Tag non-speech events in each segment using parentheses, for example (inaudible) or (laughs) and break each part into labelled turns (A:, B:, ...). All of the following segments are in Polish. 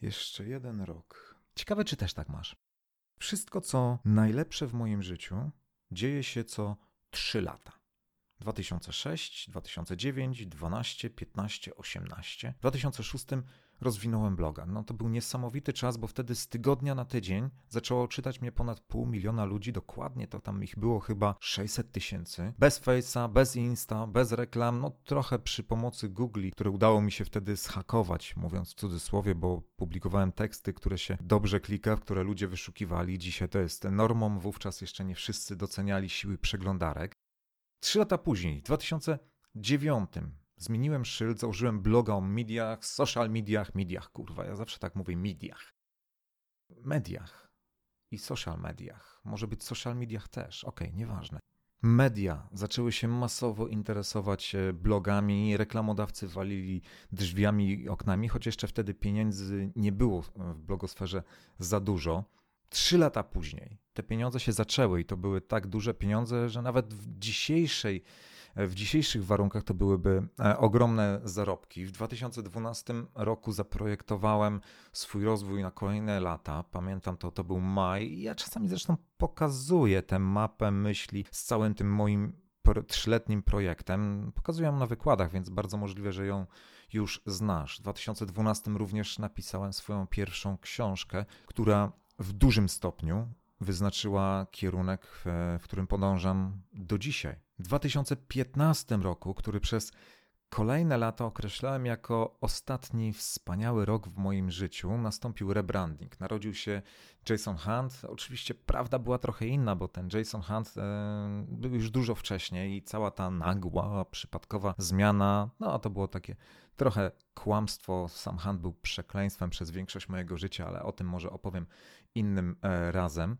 A: Jeszcze jeden rok. Ciekawe, czy też tak masz. Wszystko, co najlepsze w moim życiu, dzieje się co 3 lata. 2006, 2009, 12, 15, 18. W 2006 rozwinąłem bloga. No to był niesamowity czas, bo wtedy z tygodnia na tydzień zaczęło czytać mnie ponad pół miliona ludzi, dokładnie to tam ich było chyba 600 tysięcy. Bez Face'a, bez Insta, bez reklam, no trochę przy pomocy Google, które udało mi się wtedy zhakować, mówiąc w cudzysłowie, bo publikowałem teksty, które się dobrze klika, w które ludzie wyszukiwali. Dzisiaj to jest normą, wówczas jeszcze nie wszyscy doceniali siły przeglądarek. Trzy lata później, w 2009, zmieniłem szyld, założyłem bloga o mediach, social mediach, mediach, kurwa, ja zawsze tak mówię, mediach. Mediach i social mediach. Może być social mediach też, okej, okay, nieważne. Media zaczęły się masowo interesować e, blogami, reklamodawcy walili drzwiami i oknami, choć jeszcze wtedy pieniędzy nie było w blogosferze za dużo. Trzy lata później te pieniądze się zaczęły i to były tak duże pieniądze, że nawet w dzisiejszej w dzisiejszych warunkach to byłyby e, ogromne zarobki. W 2012 roku zaprojektowałem swój rozwój na kolejne lata. Pamiętam to, to był maj. Ja czasami zresztą pokazuję tę mapę myśli z całym tym moim trzyletnim projektem. Pokazuję ją na wykładach, więc bardzo możliwe, że ją już znasz. W 2012 również napisałem swoją pierwszą książkę, która w dużym stopniu wyznaczyła kierunek, w, którym podążam do dzisiaj. W 2015 roku, który przez kolejne lata określałem jako ostatni wspaniały rok w moim życiu, nastąpił rebranding. Narodził się Jason Hunt. Oczywiście prawda była trochę inna, bo ten Jason Hunt e, był już dużo wcześniej i cała ta nagła, przypadkowa zmiana, no to było takie trochę kłamstwo. Sam Hunt był przekleństwem przez większość mojego życia, ale o tym może opowiem innym e, razem.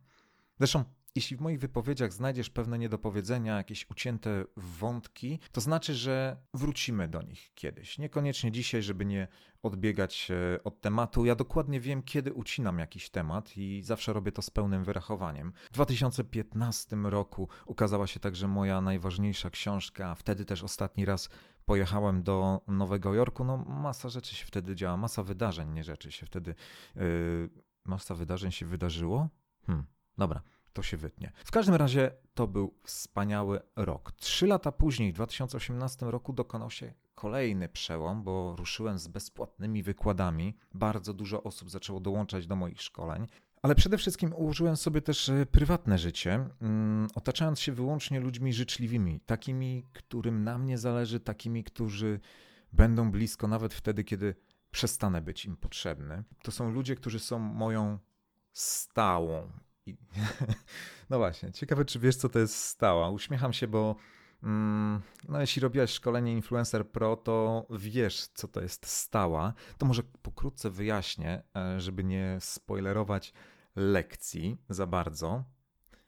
A: Zresztą, jeśli w moich wypowiedziach znajdziesz pewne niedopowiedzenia, jakieś ucięte wątki, to znaczy, że wrócimy do nich kiedyś. Niekoniecznie dzisiaj, żeby nie odbiegać e, od tematu. Ja dokładnie wiem, kiedy ucinam jakiś temat i zawsze robię to z pełnym wyrachowaniem. W 2015 roku ukazała się także moja najważniejsza książka, wtedy też ostatni raz pojechałem do Nowego Jorku. No, masa rzeczy się wtedy działa, masa wydarzeń, nie rzeczy się wtedy. Yy, masa wydarzeń się wydarzyło? Hmm Dobra, to się wytnie. W każdym razie to był wspaniały rok. Trzy lata później, w 2018 roku, dokonał się kolejny przełom, bo ruszyłem z bezpłatnymi wykładami. Bardzo dużo osób zaczęło dołączać do moich szkoleń. Ale przede wszystkim ułożyłem sobie też e, prywatne życie, mm, otaczając się wyłącznie ludźmi życzliwymi, takimi, którym na mnie zależy, takimi, którzy będą blisko nawet wtedy, kiedy przestanę być im potrzebny. To są ludzie, którzy są moją stałą i... (laughs) No właśnie, ciekawe, czy wiesz, co to jest stała. Uśmiecham się, bo mm, no, jeśli robiłeś szkolenie Influencer Pro, to wiesz, co to jest stała. To może pokrótce wyjaśnię, e, żeby nie spoilerować lekcji za bardzo.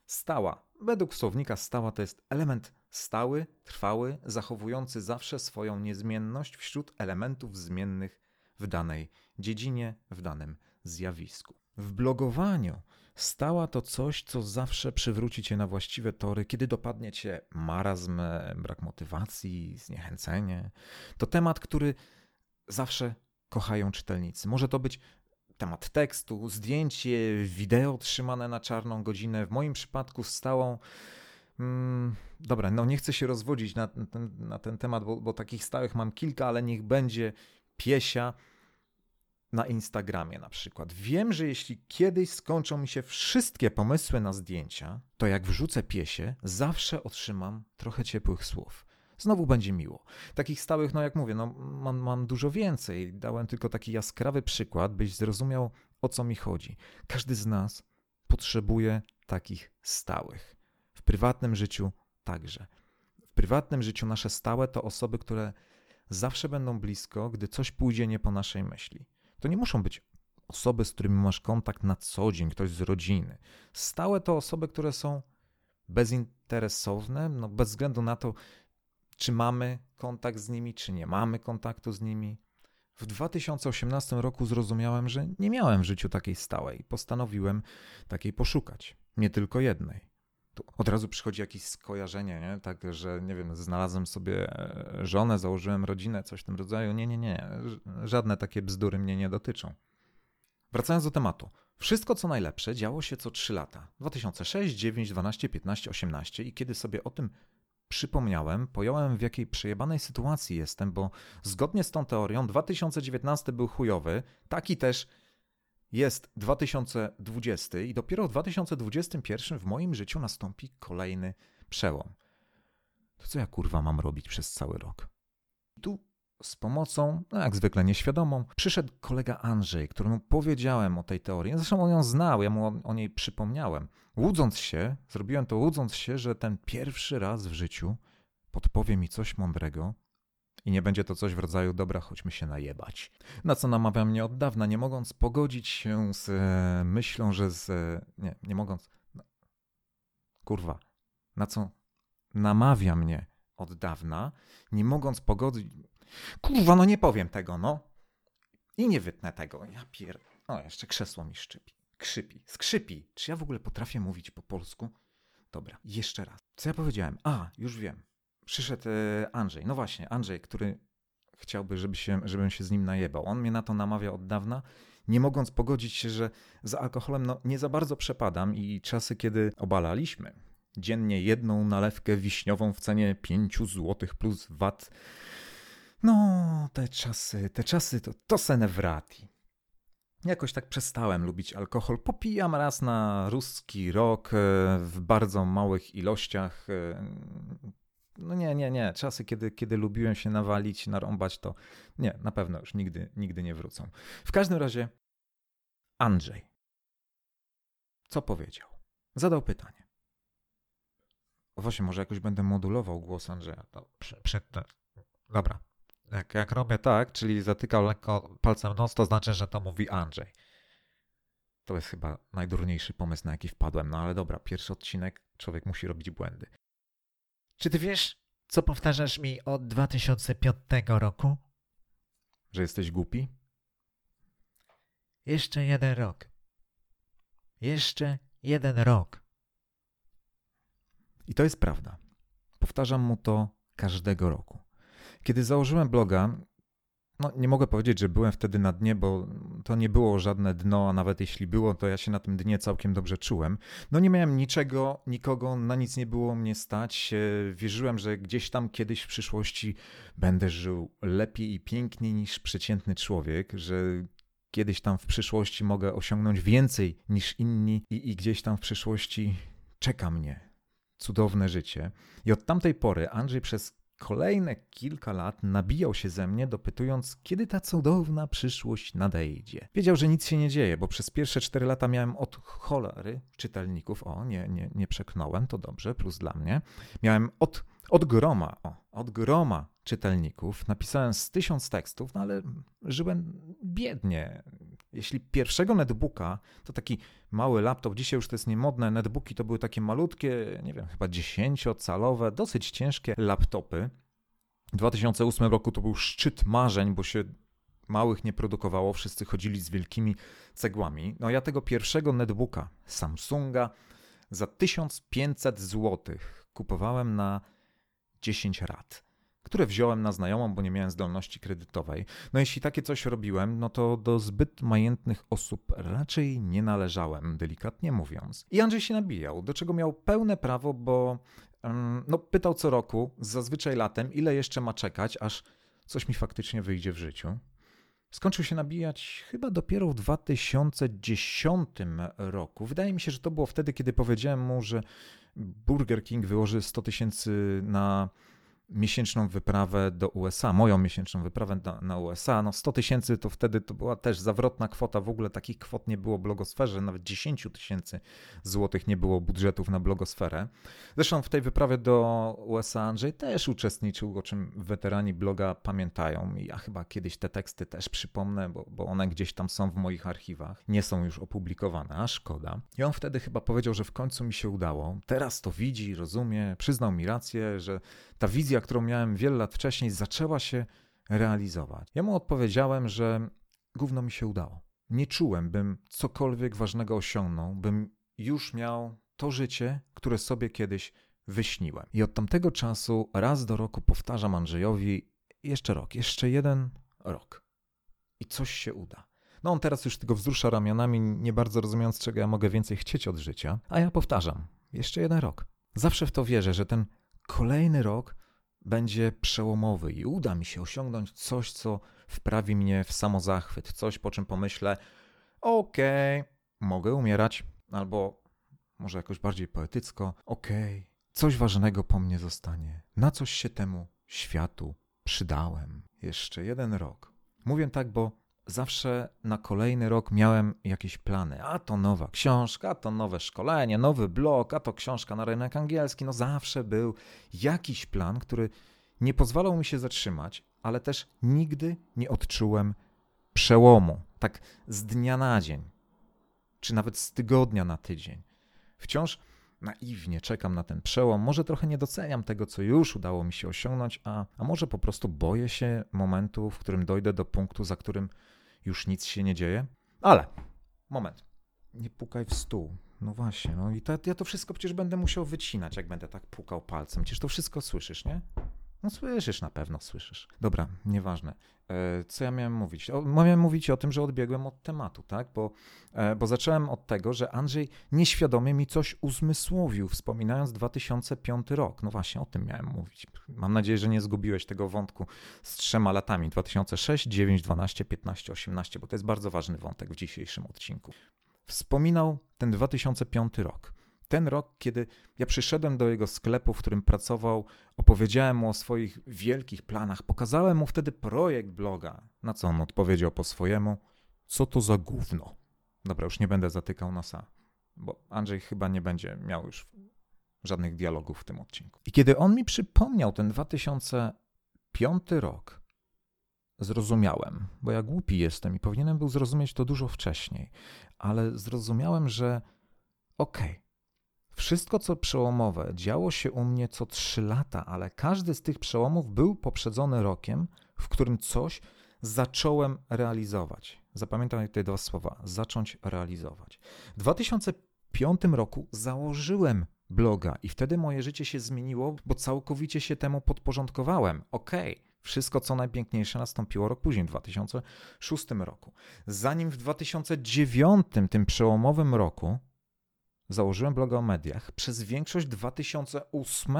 A: Stała. Według słownika stała to jest element stały, trwały, zachowujący zawsze swoją niezmienność wśród elementów zmiennych w danej dziedzinie, w danym zjawisku. W blogowaniu Stała to coś, co zawsze przywróci cię na właściwe tory, kiedy dopadnie cię marazm, brak motywacji, zniechęcenie. To temat, który zawsze kochają czytelnicy. Może to być temat tekstu, zdjęcie, wideo trzymane na czarną godzinę. W moim przypadku stałą. Hmm, dobra, no nie chcę się rozwodzić na ten, na ten temat, bo, bo takich stałych mam kilka, ale niech będzie piesia na Instagramie na przykład. Wiem, że jeśli kiedyś skończą mi się wszystkie pomysły na zdjęcia, to jak wrzucę piesie, zawsze otrzymam trochę ciepłych słów. Znowu będzie miło. Takich stałych, no jak mówię, no mam, mam dużo więcej. Dałem tylko taki jaskrawy przykład, byś zrozumiał, o co mi chodzi. Każdy z nas potrzebuje takich stałych. W prywatnym życiu także. W prywatnym życiu nasze stałe to osoby, które zawsze będą blisko, gdy coś pójdzie nie po naszej myśli. To nie muszą być osoby, z którymi masz kontakt na co dzień, ktoś z rodziny. Stałe to osoby, które są bezinteresowne, no bez względu na to, czy mamy kontakt z nimi, czy nie mamy kontaktu z nimi. W 2018 roku zrozumiałem, że nie miałem w życiu takiej stałej. Postanowiłem takiej poszukać. Nie tylko jednej. Od razu przychodzi jakieś skojarzenie, nie? Tak, że nie wiem, znalazłem sobie e, żonę, założyłem rodzinę, coś w tym rodzaju. Nie, nie, nie. Żadne takie bzdury mnie nie dotyczą. Wracając do tematu. Wszystko co najlepsze działo się co 3 lata. 2006, 9, 12, 15, 18 i kiedy sobie o tym przypomniałem, pojąłem w jakiej przejebanej sytuacji jestem, bo zgodnie z tą teorią 2019 był chujowy, taki też jest 2020 i dopiero w 2021 w moim życiu nastąpi kolejny przełom. To co ja kurwa mam robić przez cały rok? Tu z pomocą, no jak zwykle nieświadomą, przyszedł kolega Andrzej, któremu powiedziałem o tej teorii. Zresztą on ją znał, ja mu o niej przypomniałem. Łudząc się, zrobiłem to łudząc się, że ten pierwszy raz w życiu podpowie mi coś mądrego i nie będzie to coś w rodzaju dobra, chodźmy się najebać. Na co namawia mnie od dawna, nie mogąc pogodzić się z e, myślą, że z... E, nie, nie mogąc... No, kurwa. Na co namawia mnie od dawna, nie mogąc pogodzić... Kurwa, no nie powiem tego, no. I nie wytnę tego. Ja pier... O, jeszcze krzesło mi szczypi. Krzypi. Skrzypi. Czy ja w ogóle potrafię mówić po polsku? Dobra, jeszcze raz. Co ja powiedziałem? A, już wiem. Przyszedł e, Andrzej. No właśnie, Andrzej, który chciałby, żeby się, żebym się z nim najebał. On mnie na to namawia od dawna, nie mogąc pogodzić się, że za alkoholem no, nie za bardzo przepadam i czasy, kiedy obalaliśmy dziennie jedną nalewkę wiśniową w cenie 5 zł plus VAT, no, te czasy, te czasy to, to sene wrati. Jakoś tak przestałem lubić alkohol. Popijam raz na ruski rok e, w bardzo małych ilościach. No nie, nie, nie. Czasy, kiedy, kiedy lubiłem się nawalić, narąbać, to nie, na pewno już nigdy, nigdy nie wrócą. W każdym razie Andrzej. Co powiedział? Zadał pytanie. Właśnie, może jakoś będę modulował głos Andrzeja. To przed, Dobra, jak, jak robię tak, czyli zatykał lekko palcem nos, to znaczy, że to mówi Andrzej. To jest chyba najdurniejszy pomysł, na jaki wpadłem. No ale dobra, pierwszy odcinek, człowiek musi robić błędy.
B: Czy ty wiesz, co powtarzasz mi od 2005 roku?
A: Że jesteś głupi?
B: Jeszcze jeden rok. Jeszcze jeden rok.
A: I to jest prawda. Powtarzam mu to każdego roku. Kiedy założyłem bloga, no nie mogę powiedzieć, że byłem wtedy na dnie, bo to nie było żadne dno, a nawet jeśli było, to ja się na tym dnie całkiem dobrze czułem. No nie miałem niczego, nikogo, na nic nie było mnie stać. Wierzyłem, że gdzieś tam kiedyś w przyszłości będę żył lepiej i piękniej niż przeciętny człowiek, że kiedyś tam w przyszłości mogę osiągnąć więcej niż inni i, i gdzieś tam w przyszłości czeka mnie cudowne życie. I od tamtej pory Andrzej przez kolejne kilka lat nabijał się ze mnie, dopytując, kiedy ta cudowna przyszłość nadejdzie. Wiedział, że nic się nie dzieje, bo przez pierwsze cztery lata miałem od cholery czytelników. O, nie, nie, nie przeknąłem, to dobrze, plus dla mnie. Miałem od, od groma, o, od groma czytelników. Napisałem z tysiąc tekstów, no ale żyłem biednie. Jeśli pierwszego netbooka, to taki mały laptop, dzisiaj już to jest niemodne, netbooki to były takie malutkie, nie wiem, chyba dziesięciocalowe, dosyć ciężkie laptopy. W 2008 roku to był szczyt marzeń, bo się małych nie produkowało, wszyscy chodzili z wielkimi cegłami. No ja tego pierwszego netbooka Samsunga za 1500 zł kupowałem na 10 rat które wziąłem na znajomą, bo nie miałem zdolności kredytowej. No jeśli takie coś robiłem, no to do zbyt majętnych osób raczej nie należałem, delikatnie mówiąc. I Andrzej się nabijał, do czego miał pełne prawo, bo no, pytał co roku, zazwyczaj latem, ile jeszcze ma czekać, aż coś mi faktycznie wyjdzie w życiu. Skończył się nabijać chyba dopiero w 2010 roku. Wydaje mi się, że to było wtedy, kiedy powiedziałem mu, że Burger King wyłoży 100 tysięcy na miesięczną wyprawę do USA, moją miesięczną wyprawę na, na USA. No 100 tysięcy to wtedy to była też zawrotna kwota, w ogóle takich kwot nie było w blogosferze, nawet 10 tysięcy złotych nie było budżetów na blogosferę. Zresztą w tej wyprawie do USA Andrzej też uczestniczył, o czym weterani bloga pamiętają i ja chyba kiedyś te teksty też przypomnę, bo, bo one gdzieś tam są w moich archiwach, nie są już opublikowane, a szkoda. I on wtedy chyba powiedział, że w końcu mi się udało. Teraz to widzi, rozumie, przyznał mi rację, że ta wizja, którą miałem wiele lat wcześniej, zaczęła się realizować. Ja mu odpowiedziałem, że gówno mi się udało. Nie czułem, bym cokolwiek ważnego osiągnął, bym już miał to życie, które sobie kiedyś wyśniłem. I od tamtego czasu raz do roku powtarzam Andrzejowi jeszcze rok, jeszcze jeden rok. I coś się uda. No on teraz już tylko wzrusza ramionami, nie bardzo rozumiejąc, czego ja mogę więcej chcieć od życia. A ja powtarzam, jeszcze jeden rok. Zawsze w to wierzę, że ten kolejny rok będzie przełomowy i uda mi się osiągnąć coś, co wprawi mnie w samozachwyt, coś, po czym pomyślę, okej, okay, mogę umierać, albo może jakoś bardziej poetycko, okej, okay, coś ważnego po mnie zostanie, na coś się temu światu przydałem. Jeszcze jeden rok. Mówię tak, bo zawsze na kolejny rok miałem jakieś plany. A to nowa książka, a to nowe szkolenie, nowy blog, a to książka na rynek angielski. No zawsze był jakiś plan, który nie pozwalał mi się zatrzymać, ale też nigdy nie odczułem przełomu, tak z dnia na dzień, czy nawet z tygodnia na tydzień. Wciąż naiwnie czekam na ten przełom. Może trochę nie doceniam tego, co już udało mi się osiągnąć, a, a może po prostu boję się momentu, w którym dojdę do punktu, za którym już nic się nie dzieje. Ale, moment, nie pukaj w stół. No właśnie, no i to, ja to wszystko przecież będę musiał wycinać, jak będę tak pukał palcem. Przecież to wszystko słyszysz, nie? No słyszysz, na pewno słyszysz. Dobra, nieważne. E, co ja miałem mówić? O, miałem mówić o tym, że odbiegłem od tematu, tak? Bo, e, bo zacząłem od tego, że Andrzej nieświadomie mi coś uzmysłowił, wspominając 2005 rok. No właśnie, o tym miałem mówić. Mam nadzieję, że nie zgubiłeś tego wątku z trzema latami. 2006, 9, 12, 15, 18, bo to jest bardzo ważny wątek w dzisiejszym odcinku. Wspominał ten 2005 rok ten rok, kiedy ja przyszedłem do jego sklepu, w którym pracował, opowiedziałem mu o swoich wielkich planach, pokazałem mu wtedy projekt bloga, na co on odpowiedział po swojemu: Co to za gówno? Dobra, już nie będę zatykał nosa, bo Andrzej chyba nie będzie miał już żadnych dialogów w tym odcinku. I kiedy on mi przypomniał ten 2005 rok, zrozumiałem, bo ja głupi jestem i powinienem był zrozumieć to dużo wcześniej, ale zrozumiałem, że okej, okay, wszystko, co przełomowe, działo się u mnie co trzy lata, ale każdy z tych przełomów był poprzedzony rokiem, w którym coś zacząłem realizować. Zapamiętam te dwa słowa: zacząć realizować. W 2005 roku założyłem bloga i wtedy moje życie się zmieniło, bo całkowicie się temu podporządkowałem. Okej. Okay. Wszystko, co najpiękniejsze, nastąpiło rok później, w 2006 roku. Zanim w 2009, tym przełomowym roku, założyłem bloga o mediach. Przez większość 2008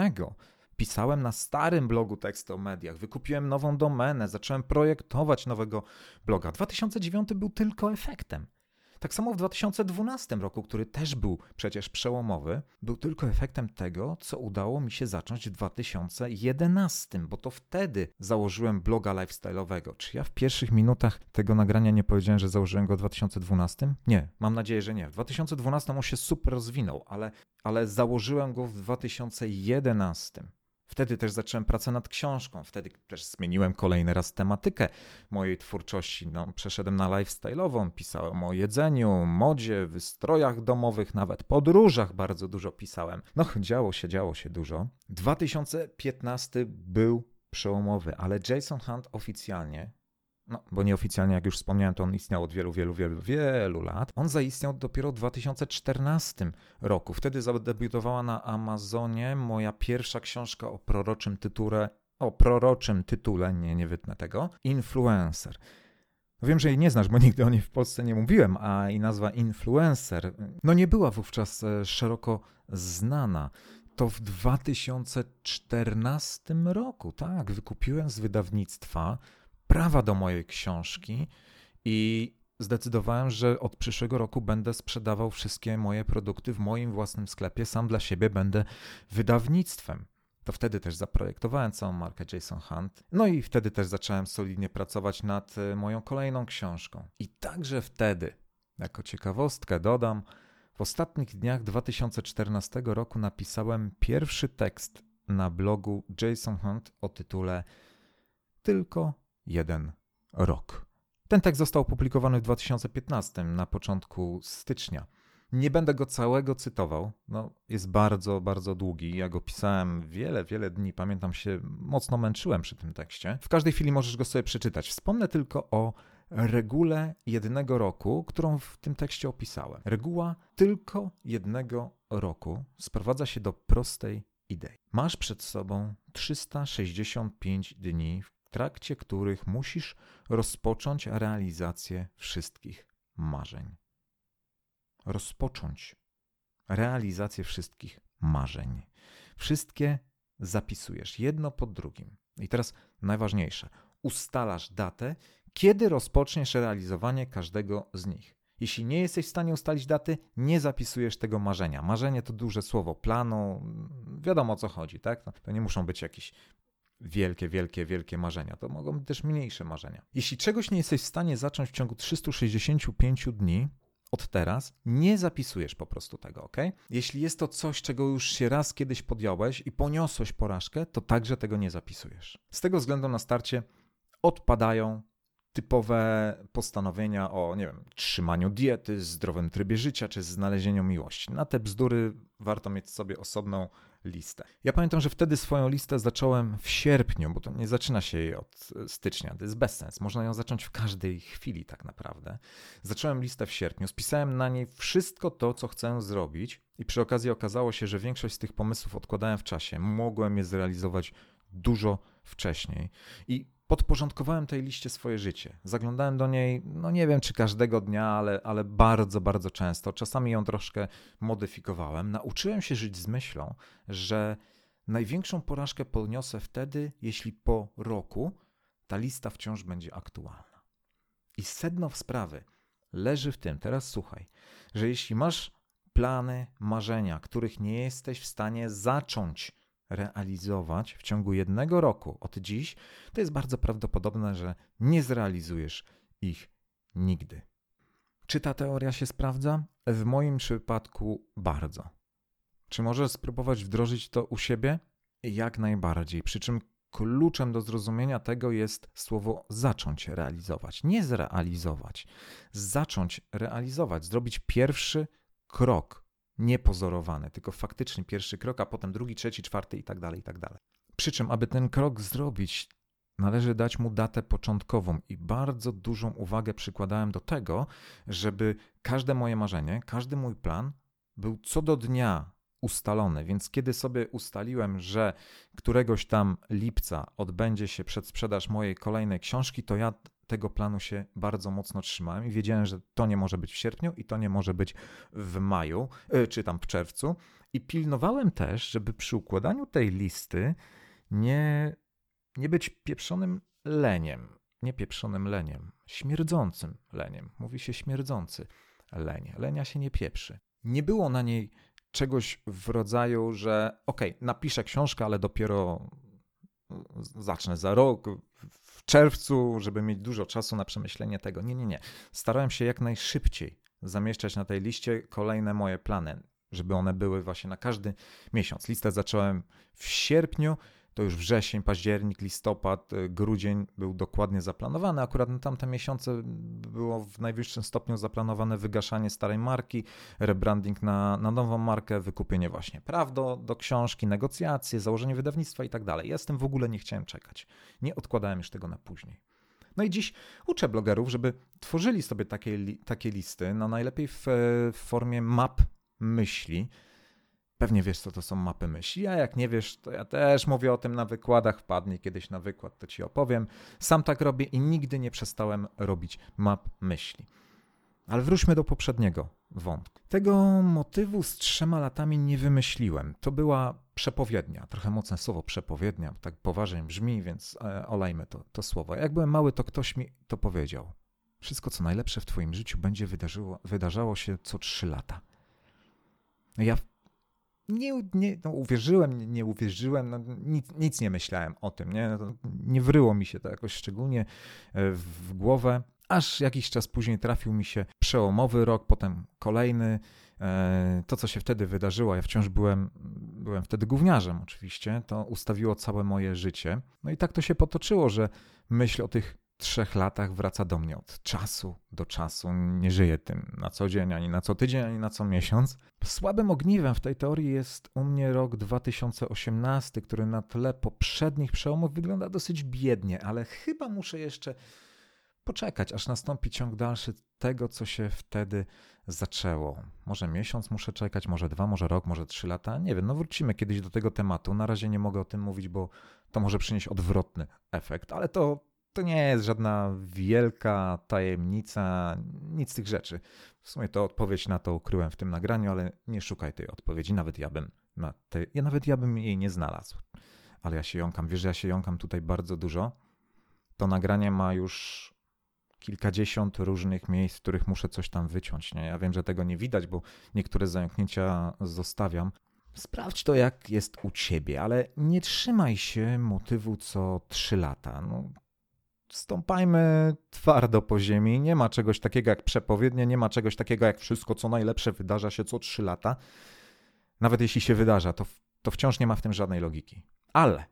A: pisałem na starym blogu teksty o mediach, wykupiłem nową domenę, zacząłem projektować nowego bloga. 2009 był tylko efektem. Tak samo w 2012 roku, który też był przecież przełomowy, był tylko efektem tego, co udało mi się zacząć w 2011, bo to wtedy założyłem bloga lifestyle'owego. Czy ja w pierwszych minutach tego nagrania nie powiedziałem, że założyłem go w 2012? Nie, mam nadzieję, że nie. W 2012 on się super rozwinął, ale, ale założyłem go w 2011. Wtedy też zacząłem pracę nad książką, wtedy też zmieniłem kolejny raz tematykę mojej twórczości. No, przeszedłem na lifestyle'ową, pisałem o jedzeniu, modzie, wystrojach domowych, nawet podróżach bardzo dużo pisałem. No, działo się, działo się dużo. 2015 był przełomowy, ale Jason Hunt oficjalnie no, bo nieoficjalnie, jak już wspomniałem, to on istniał od wielu, wielu, wielu, wielu lat. On zaistniał dopiero w 2014 roku. Wtedy zadebiutowała na Amazonie moja pierwsza książka o proroczym tytule, o proroczym tytule, nie, nie wytnę tego, Influencer. Wiem, że jej nie znasz, bo nigdy o niej w Polsce nie mówiłem, a i nazwa influencer no nie była wówczas e, szeroko znana. To w 2014 roku, tak, wykupiłem z wydawnictwa prawa do mojej książki i zdecydowałem, że od przyszłego roku będę sprzedawał wszystkie moje produkty w moim własnym sklepie. Sam dla siebie będę wydawnictwem. To wtedy też zaprojektowałem całą markę Jason Hunt. No i wtedy też zacząłem solidnie pracować nad e, moją kolejną książką. I także wtedy, jako ciekawostkę dodam, w ostatnich dniach 2014 roku napisałem pierwszy tekst na blogu Jason Hunt o tytule Tylko jeden rok. Ten tekst został opublikowany w 2015, na początku stycznia. Nie będę go całego cytował, no, jest bardzo, bardzo długi. Ja go pisałem wiele, wiele dni. Pamiętam się, mocno męczyłem przy tym tekście. W każdej chwili możesz go sobie przeczytać. Wspomnę tylko o regule jednego roku, którą w tym tekście opisałem. Reguła tylko jednego roku sprowadza się do prostej idei. Masz przed sobą 365 dni, trakcie których musisz rozpocząć realizację wszystkich marzeń. Rozpocząć realizację wszystkich marzeń. Wszystkie zapisujesz jedno po drugim. I teraz najważniejsze: ustalasz datę, kiedy rozpoczniesz realizowanie każdego z nich. Jeśli nie jesteś w stanie ustalić daty, nie zapisujesz tego marzenia. Marzenie to duże słowo, planu, wiadomo o co chodzi, tak? No, to nie muszą być jakieś wielkie, wielkie, wielkie marzenia. To mogą być też mniejsze marzenia. Jeśli czegoś nie jesteś w stanie zacząć w ciągu 365 dni, od teraz nie zapisujesz po prostu tego, ok? Jeśli jest to coś, czego już się raz kiedyś podjąłeś i poniosłeś porażkę, to także tego nie zapisujesz. Z tego względu na starcie odpadają typowe postanowienia o, nie wiem, trzymaniu diety, zdrowym trybie życia czy znalezieniu miłości. Na te bzdury warto mieć sobie osobną listę. Ja pamiętam, że wtedy swoją listę zacząłem w sierpniu, bo to nie zaczyna się jej od stycznia, to jest bez sens. Można ją zacząć w każdej chwili tak naprawdę. Zacząłem listę w sierpniu, spisałem na niej wszystko to, co chcę zrobić i przy okazji okazało się, że większość z tych pomysłów odkładałem w czasie. Mogłem je zrealizować dużo wcześniej. I podporządkowałem tej liście swoje życie. Zaglądałem do niej, no nie wiem czy każdego dnia, ale, ale bardzo, bardzo często. Czasami ją troszkę modyfikowałem. Nauczyłem się żyć z myślą, że największą porażkę poniosę wtedy, jeśli po roku ta lista wciąż będzie aktualna. I sedno w sprawy leży w tym, teraz słuchaj, że jeśli masz plany, marzenia, których nie jesteś w stanie zacząć realizować w ciągu jednego roku od dziś, to jest bardzo prawdopodobne, że nie zrealizujesz ich nigdy. Czy ta teoria się sprawdza? W moim przypadku bardzo. Czy możesz spróbować wdrożyć to u siebie? Jak najbardziej. Przy czym kluczem do zrozumienia tego jest słowo zacząć realizować, nie zrealizować. Zacząć realizować, zrobić pierwszy krok niepozorowany, tylko faktyczny pierwszy krok, a potem drugi, trzeci, czwarty i tak dalej, i tak dalej. Przy czym, aby ten krok zrobić, należy dać mu datę początkową i bardzo dużą uwagę przykładałem do tego, żeby każde moje marzenie, każdy mój plan był co do dnia ustalony. Więc kiedy sobie ustaliłem, że któregoś tam lipca odbędzie się przedsprzedaż mojej kolejnej książki, to ja tego planu się bardzo mocno trzymałem i wiedziałem, że to nie może być w sierpniu i to nie może być w maju, e, czy tam w czerwcu. I pilnowałem też, żeby przy układaniu tej listy nie, nie być pieprzonym leniem. Nie pieprzonym leniem, śmierdzącym leniem. Mówi się śmierdzący leń. Lenia się nie pieprzy. Nie było na niej czegoś w rodzaju, że okej, okay, napiszę książkę, ale dopiero zacznę za rok, w czerwcu, żeby mieć dużo czasu na przemyślenie tego. Nie, nie, nie. Starałem się jak najszybciej zamieszczać na tej liście kolejne moje plany, żeby one były właśnie na każdy miesiąc. Listę zacząłem w sierpniu to już wrzesień, październik, listopad, y, grudzień był dokładnie zaplanowany. Akurat na tamte miesiące było w najwyższym stopniu zaplanowane wygaszanie starej marki, rebranding na, na nową markę, wykupienie właśnie praw do, do książki, negocjacje, założenie wydawnictwa i tak dalej. Ja z tym w ogóle nie chciałem czekać. Nie odkładałem już tego na później. No i dziś uczę blogerów, żeby tworzyli sobie takie, takie listy, no najlepiej w, w formie map myśli, Pewnie wiesz, co to są mapy myśli, a jak nie wiesz, to ja też mówię o tym na wykładach. Wpadnij kiedyś na wykład, to ci opowiem. Sam tak robię i nigdy nie przestałem robić map myśli. Ale wróćmy do poprzedniego wątku. Tego motywu z trzema latami nie wymyśliłem. To była przepowiednia. Trochę mocne słowo przepowiednia, tak poważnie brzmi, więc e, olejmy to, to słowo. Jak byłem mały, to ktoś mi to powiedział. Wszystko, co najlepsze w Twoim życiu, będzie wydarzyło, wydarzało się co trzy lata. Ja nie, nie no uwierzyłem, nie, nie uwierzyłem, no nic, nic, nie myślałem o tym, nie? No nie wryło mi się to jakoś szczególnie e, w głowę, aż jakiś czas później trafił mi się przełomowy rok, potem kolejny, e, to, co się wtedy wydarzyło, ja wciąż byłem, byłem wtedy gówniarzem oczywiście, to ustawiło całe moje życie. No i tak to się potoczyło, że myśl o tych trzech latach wraca do mnie od czasu do czasu. Nie żyję tym na co dzień, ani na co tydzień, ani na co miesiąc. Słabym ogniwem w tej teorii jest u mnie rok 2018, który na tle poprzednich przełomów wygląda dosyć biednie, ale chyba muszę jeszcze poczekać, aż nastąpi ciąg dalszy tego, co się wtedy zaczęło. Może miesiąc muszę czekać, może dwa, może rok, może trzy lata. Nie wiem, no wrócimy kiedyś do tego tematu. Na razie nie mogę o tym mówić, bo to może przynieść odwrotny efekt, ale to, to nie jest żadna wielka tajemnica, nic z tych rzeczy. W sumie to odpowiedź na to ukryłem w tym nagraniu, ale nie szukaj tej odpowiedzi. Nawet ja bym, na tej, ja nawet ja bym jej nie znalazł. Ale ja się jąkam, wiesz, ja się jąkam tutaj bardzo dużo. To nagranie ma już kilkadziesiąt różnych miejsc, w których muszę coś tam wyciąć. Nie? Ja wiem, że tego nie widać, bo niektóre zająknięcia zostawiam. Sprawdź to, jak jest u ciebie, ale nie trzymaj się motywu co trzy lata. No, stąpajmy twardo po ziemi. Nie ma czegoś takiego jak przepowiednie, nie ma czegoś takiego jak wszystko, co najlepsze wydarza się co trzy lata. Nawet jeśli się wydarza, to, to wciąż nie ma w tym żadnej logiki. Ale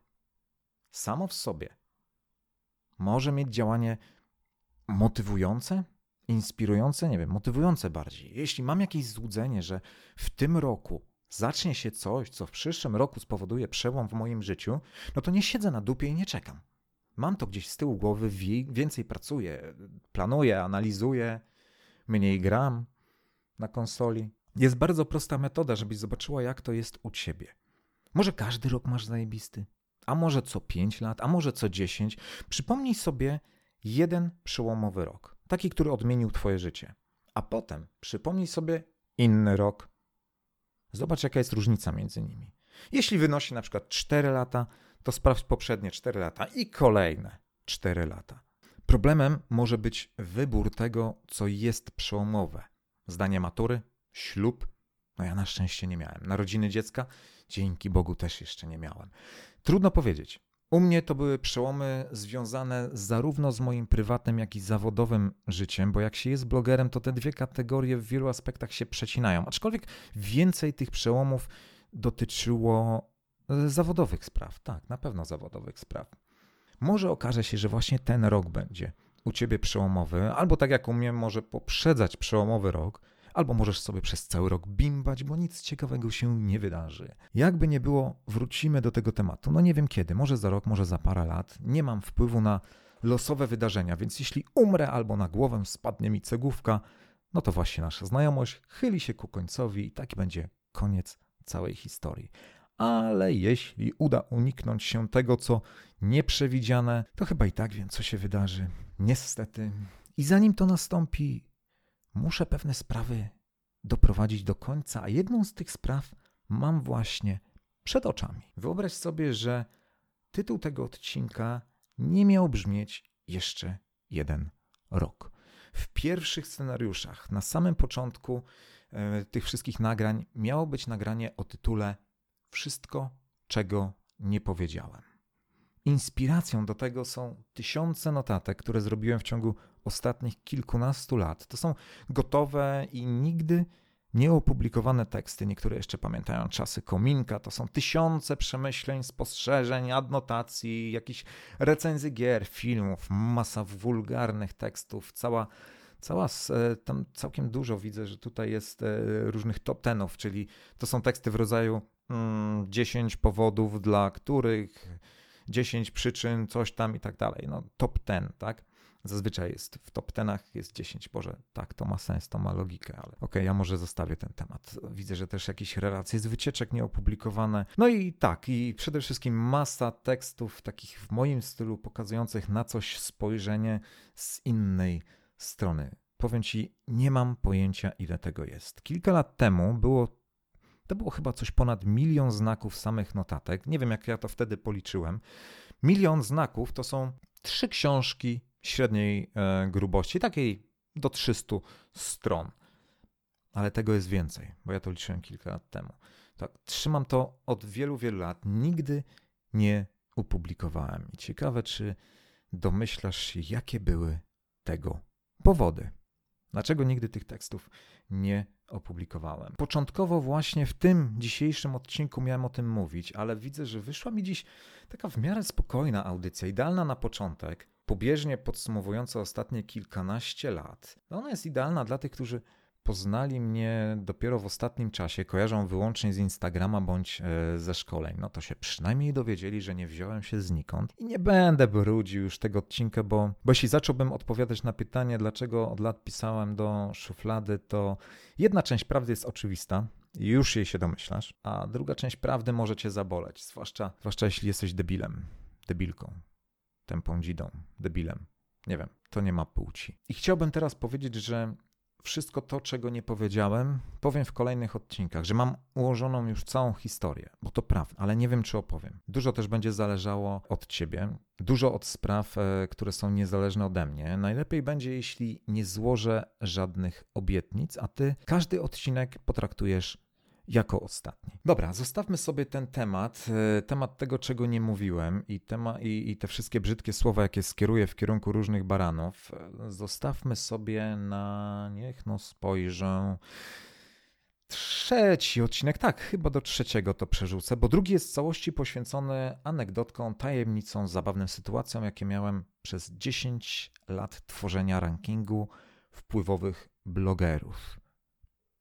A: samo w sobie może mieć działanie motywujące, inspirujące, nie wiem, motywujące bardziej. Jeśli mam jakieś złudzenie, że w tym roku zacznie się coś, co w przyszłym roku spowoduje przełom w moim życiu, no to nie siedzę na dupie i nie czekam. Mam to gdzieś z tyłu głowy, więcej pracuję, planuję, analizuję, mniej gram na konsoli. Jest bardzo prosta metoda, żebyś zobaczyła, jak to jest u ciebie. Może każdy rok masz zajebisty, a może co 5 lat, a może co 10. Przypomnij sobie, jeden przełomowy rok, taki, który odmienił Twoje życie. A potem przypomnij sobie inny rok. Zobacz, jaka jest różnica między nimi. Jeśli wynosi na przykład 4 lata, to sprawdź poprzednie 4 lata i kolejne 4 lata. Problemem może być wybór tego, co jest przełomowe. Zdanie matury, ślub. No ja na szczęście nie miałem. Narodziny dziecka, dzięki Bogu też jeszcze nie miałem. Trudno powiedzieć. U mnie to były przełomy związane zarówno z moim prywatnym, jak i zawodowym życiem, bo jak się jest blogerem, to te dwie kategorie w wielu aspektach się przecinają. Aczkolwiek więcej tych przełomów dotyczyło zawodowych spraw. Tak, na pewno zawodowych spraw. Może okaże się, że właśnie ten rok będzie u ciebie przełomowy, albo tak jak u mnie, może poprzedzać przełomowy rok, albo możesz sobie przez cały rok bimbać, bo nic ciekawego się nie wydarzy. Jakby nie było, wrócimy do tego tematu. No nie wiem kiedy, może za rok, może za parę lat. Nie mam wpływu na losowe wydarzenia, więc jeśli umrę albo na głowę spadnie mi cegłówka, no to właśnie nasza znajomość chyli się ku końcowi i taki będzie koniec całej historii. Ale jeśli uda uniknąć się tego, co nieprzewidziane, to chyba i tak wiem, co się wydarzy. Niestety. I zanim to nastąpi, muszę pewne sprawy doprowadzić do końca, a jedną z tych spraw mam właśnie przed oczami. Wyobraź sobie, że tytuł tego odcinka nie miał brzmieć jeszcze jeden rok. W pierwszych scenariuszach, na samym początku e, tych wszystkich nagrań, miało być nagranie o tytule Wszystko, czego nie powiedziałem. Inspiracją do tego są tysiące notatek, które zrobiłem w ciągu ostatnich kilkunastu lat. To są gotowe i nigdy nieopublikowane teksty. Niektóre jeszcze pamiętają czasy kominka. To są tysiące przemyśleń, spostrzeżeń, adnotacji, jakichś recenzji gier, filmów, masa wulgarnych tekstów, cała. Cała, e, tam całkiem dużo widzę, że tutaj jest e, różnych top tenów, czyli to są teksty w rodzaju 10 mm, powodów, dla których 10 przyczyn, coś tam i tak dalej. No, top 10, tak? Zazwyczaj jest w top tenach jest 10. Boże, tak, to ma sens, to ma logikę, ale okej, okay, ja może zostawię ten temat. Widzę, że też jakieś relacje z wycieczek nieopublikowane. No i tak, i przede wszystkim masa tekstów takich w moim stylu pokazujących na coś spojrzenie z innej strony. Powiem ci, nie mam pojęcia, ile tego jest. Kilka lat temu było to było chyba coś ponad milion znaków samych notatek. Nie wiem, jak ja to wtedy policzyłem. Milion znaków to są trzy książki średniej e, grubości, takiej do 300 stron. Ale tego jest więcej, bo ja to liczyłem kilka lat temu. Tak, trzymam to od wielu, wielu lat. Nigdy nie opublikowałem. I ciekawe, czy domyślasz się, jakie były tego powody. Dlaczego nigdy tych tekstów nie opublikowałem? Początkowo właśnie w tym dzisiejszym odcinku miałem o tym mówić, ale widzę, że wyszła mi dziś taka w miarę spokojna audycja, idealna na początek pobieżnie podsumowująca ostatnie kilkanaście lat. Ona jest idealna dla tych, którzy poznali mnie dopiero w ostatnim czasie, kojarzą wyłącznie z Instagrama bądź e, ze szkoleń, no to się przynajmniej dowiedzieli, że nie wziąłem się znikąd i nie będę brudził już tego odcinka, bo, bo jeśli zacząłbym odpowiadać na pytanie, dlaczego od lat pisałem do szuflady, to jedna część prawdy jest oczywista, już jej się domyślasz, a druga część prawdy może cię zaboleć, zwłaszcza, zwłaszcza jeśli jesteś debilem, debilką, tępą dzidą, debilem. Nie wiem, to nie ma płci. I chciałbym teraz powiedzieć, że wszystko to, czego nie powiedziałem, powiem w kolejnych odcinkach, że mam ułożoną już całą historię, bo to prawda, ale nie wiem, czy opowiem. Dużo też będzie zależało od ciebie, dużo od spraw, e, które są niezależne ode mnie. Najlepiej będzie, jeśli nie złożę żadnych obietnic, a ty każdy odcinek potraktujesz jako ostatni. Dobra, zostawmy sobie ten temat, e, temat tego, czego nie mówiłem i, tema, i, i te wszystkie brzydkie słowa, jakie skieruję w kierunku różnych baranów, e, zostawmy sobie na, niech no spojrzę, trzeci odcinek, tak, chyba do trzeciego to przerzucę, bo drugi jest w całości poświęcony anegdotkom, tajemnicom, zabawnym sytuacjom, jakie miałem przez 10 lat tworzenia rankingu wpływowych blogerów.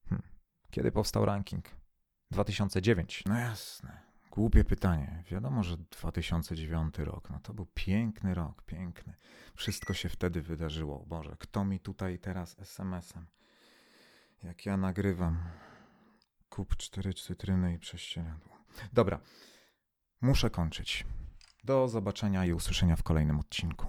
A: Hm. Kiedy powstał ranking? 2009. No jasne. Głupie pytanie. Wiadomo, że 2009 rok, no to był piękny rok, piękny. Wszystko się wtedy wydarzyło. Boże, kto mi tutaj teraz SMS-em? Jak ja nagrywam. Kup cztery cytryny i prześcieradło. Dobra, muszę kończyć. Do zobaczenia i usłyszenia w kolejnym odcinku.